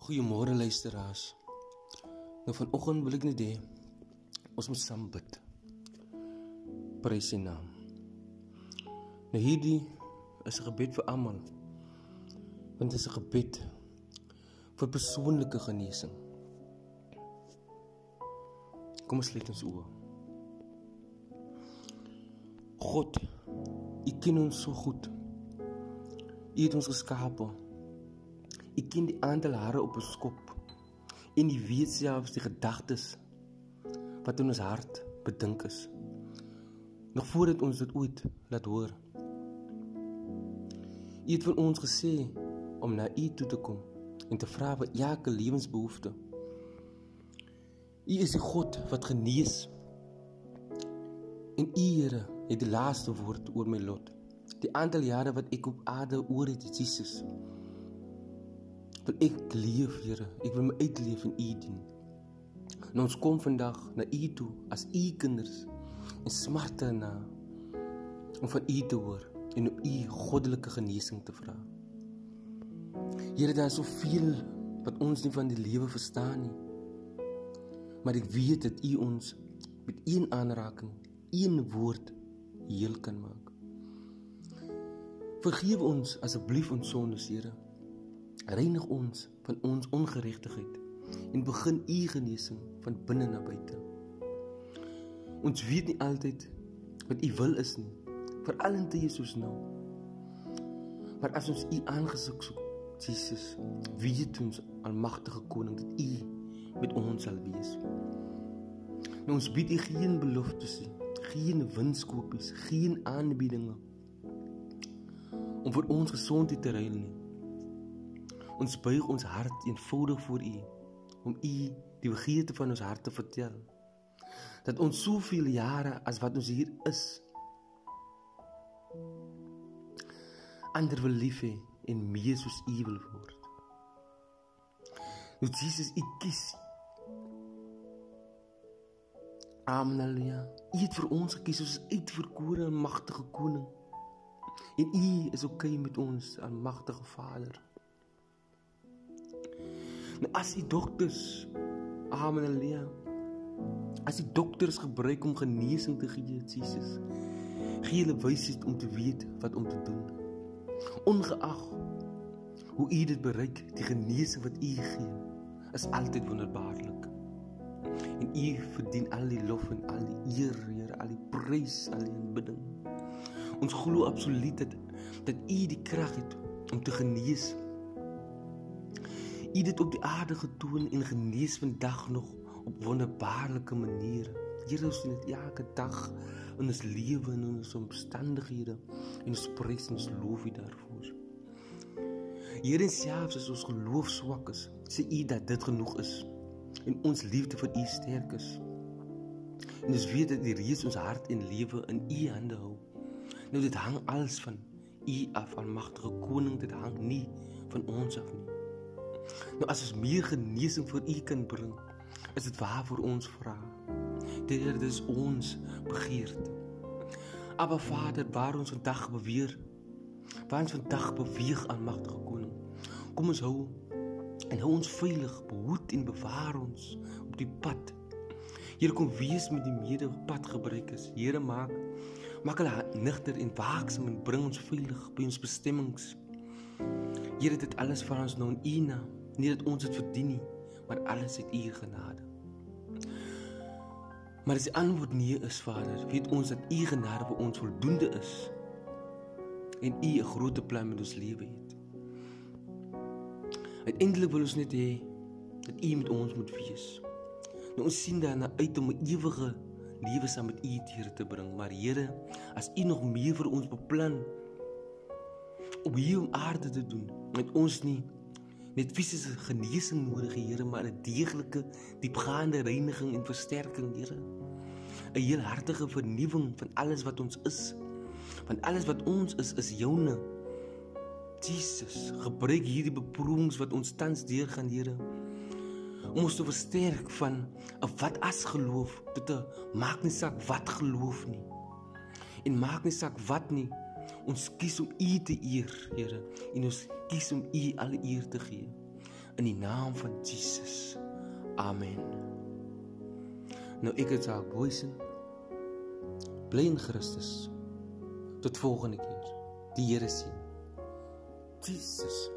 Goeiemôre luisteraars. Nou vanoggend wil ek net hê ons moet saam bid. Prys sy naam. Nou hierdie is 'n gebed vir almal. Want dit is 'n gebed vir persoonlike genesing. Kom ons sluit ons oë. God, U ken ons so goed. U het ons geskaap. U ken die aantal hare op ons kop. En U weet selfs die gedagtes wat in ons hart bedink is. Nog voordat ons dit ooit laat hoor. U het vir ons gesê om na U toe te kom en te vra vir elke lewensbehoefte. U is die God wat genees. En U, Here, het die laaste woord oor my lot. Die aantal jare wat ek op aarde oor het, Jesus. Wil ek leef, Here. Ek wil my uitleef in U dien. En ons kom vandag na U toe as U kinders en smarte na om van U te hoor en om U goddelike genesing te vra. Here, daar is soveel wat ons nie van die lewe verstaan nie. Maar ek weet dat U ons met een aanraking, een woord heel kan maak. Vergewe ons asseblief ons sondes, Here. Reinig ons van ons ongeregtigheid en begin U genesing van binne na buite. Ons weet nie altyd wat U wil is nie, veral in tye soos nou. Maar as ons U aangesig soek, Jesus, weet ons almagtige koning dat U met ons sal wees. Nou ons bied U geen beloftes nie, geen winskoopies, geen aanbiedinge om vir ons gesondheid te ruil nie. Ons buig ons hart eenvoudig voor U om U die begeerte van ons hart te vertel. Dat ons soveel jare as wat ons hier is ander wil lief hê en meer soos U wil word. Nou Jesus, U kies. Amen. Halleluja. U het vir ons gekies as uitverkore en magtige koning. En U is oké okay met ons, almagtige Vader. Nou as die dokters Amen Halleluja. As die dokters gebruik om genesing te gee, Jesus, gee hulle wysheid om te weet wat om te doen. Ongeag hoe u dit bereik, die genesing wat u gee, is altyd wonderbaarlik. En u verdien al die lof en al die eer, Here, al die prys, al die aanbidding. Ons glo absoluut dat dat u die krag het om te genees U dit op die aarde getoon en genees vandag nog op wonderbaarlike maniere. Here ons sien dit elke dag in ons lewe en in ons omstandighede en ons prys en ons loof U daarvoor. Here selfs as ons geloof swak is, sê U dat dit genoeg is en ons liefde vir U sterk is. En ons weet dat die reis ons hart en lewe in U hande hou. Nou dit hang alles van U af, almagtige koning, dit hang nie van ons af nie. Nou as ons meer genesing vir U kan bring, is dit waar vir ons vra. Dit is ons begeerte. Maar Vader, waar ons vandag beweer, waar ons vandag beweeg aan magtige koning. Kom ons hou en hou ons veilig, behoed en bewaar ons op die pad. Here kom wees met die medepadgebruikers. Here maak maak hulle nigter en waaksaam en bring ons veilig by ons bestemmings. Here dit alles vir ons nou in U naam nie dat ons dit verdien nie, maar alles uit U genade. Maar as die antwoord nee is, Vader, weet ons dat U genade vir ons voldoende is en U 'n groot plan met ons lewe het. Uiteindelik wil ons net hê dat U met ons moet wees. Nou ons sien daarna uit om 'n ewige lewe saam met U hier te bring, maar Here, as U nog meer vir ons beplan om hier op aarde te doen, met ons nie met fisiese genesing nodig, Here, maar 'n deeglike, diepgaande reiniging en versterking, Here. 'n Heelhartige vernuwing van alles wat ons is. Want alles wat ons is, is joune. Jesus, gebruik hierdie beproewings wat ons tans deurgaan, Here, om ons te versterk van 'n wat as geloof tot 'n maak nie saak wat geloof nie. En maak nie saak wat nie. Ons kies om U te eer, Here, en ons kies om U alle eer te gee. in die naam van Jesus. Amen. Nou ek het Jacques Boysen. Bly in Christus. Tot volgende keer. Die Here sien. Jesus.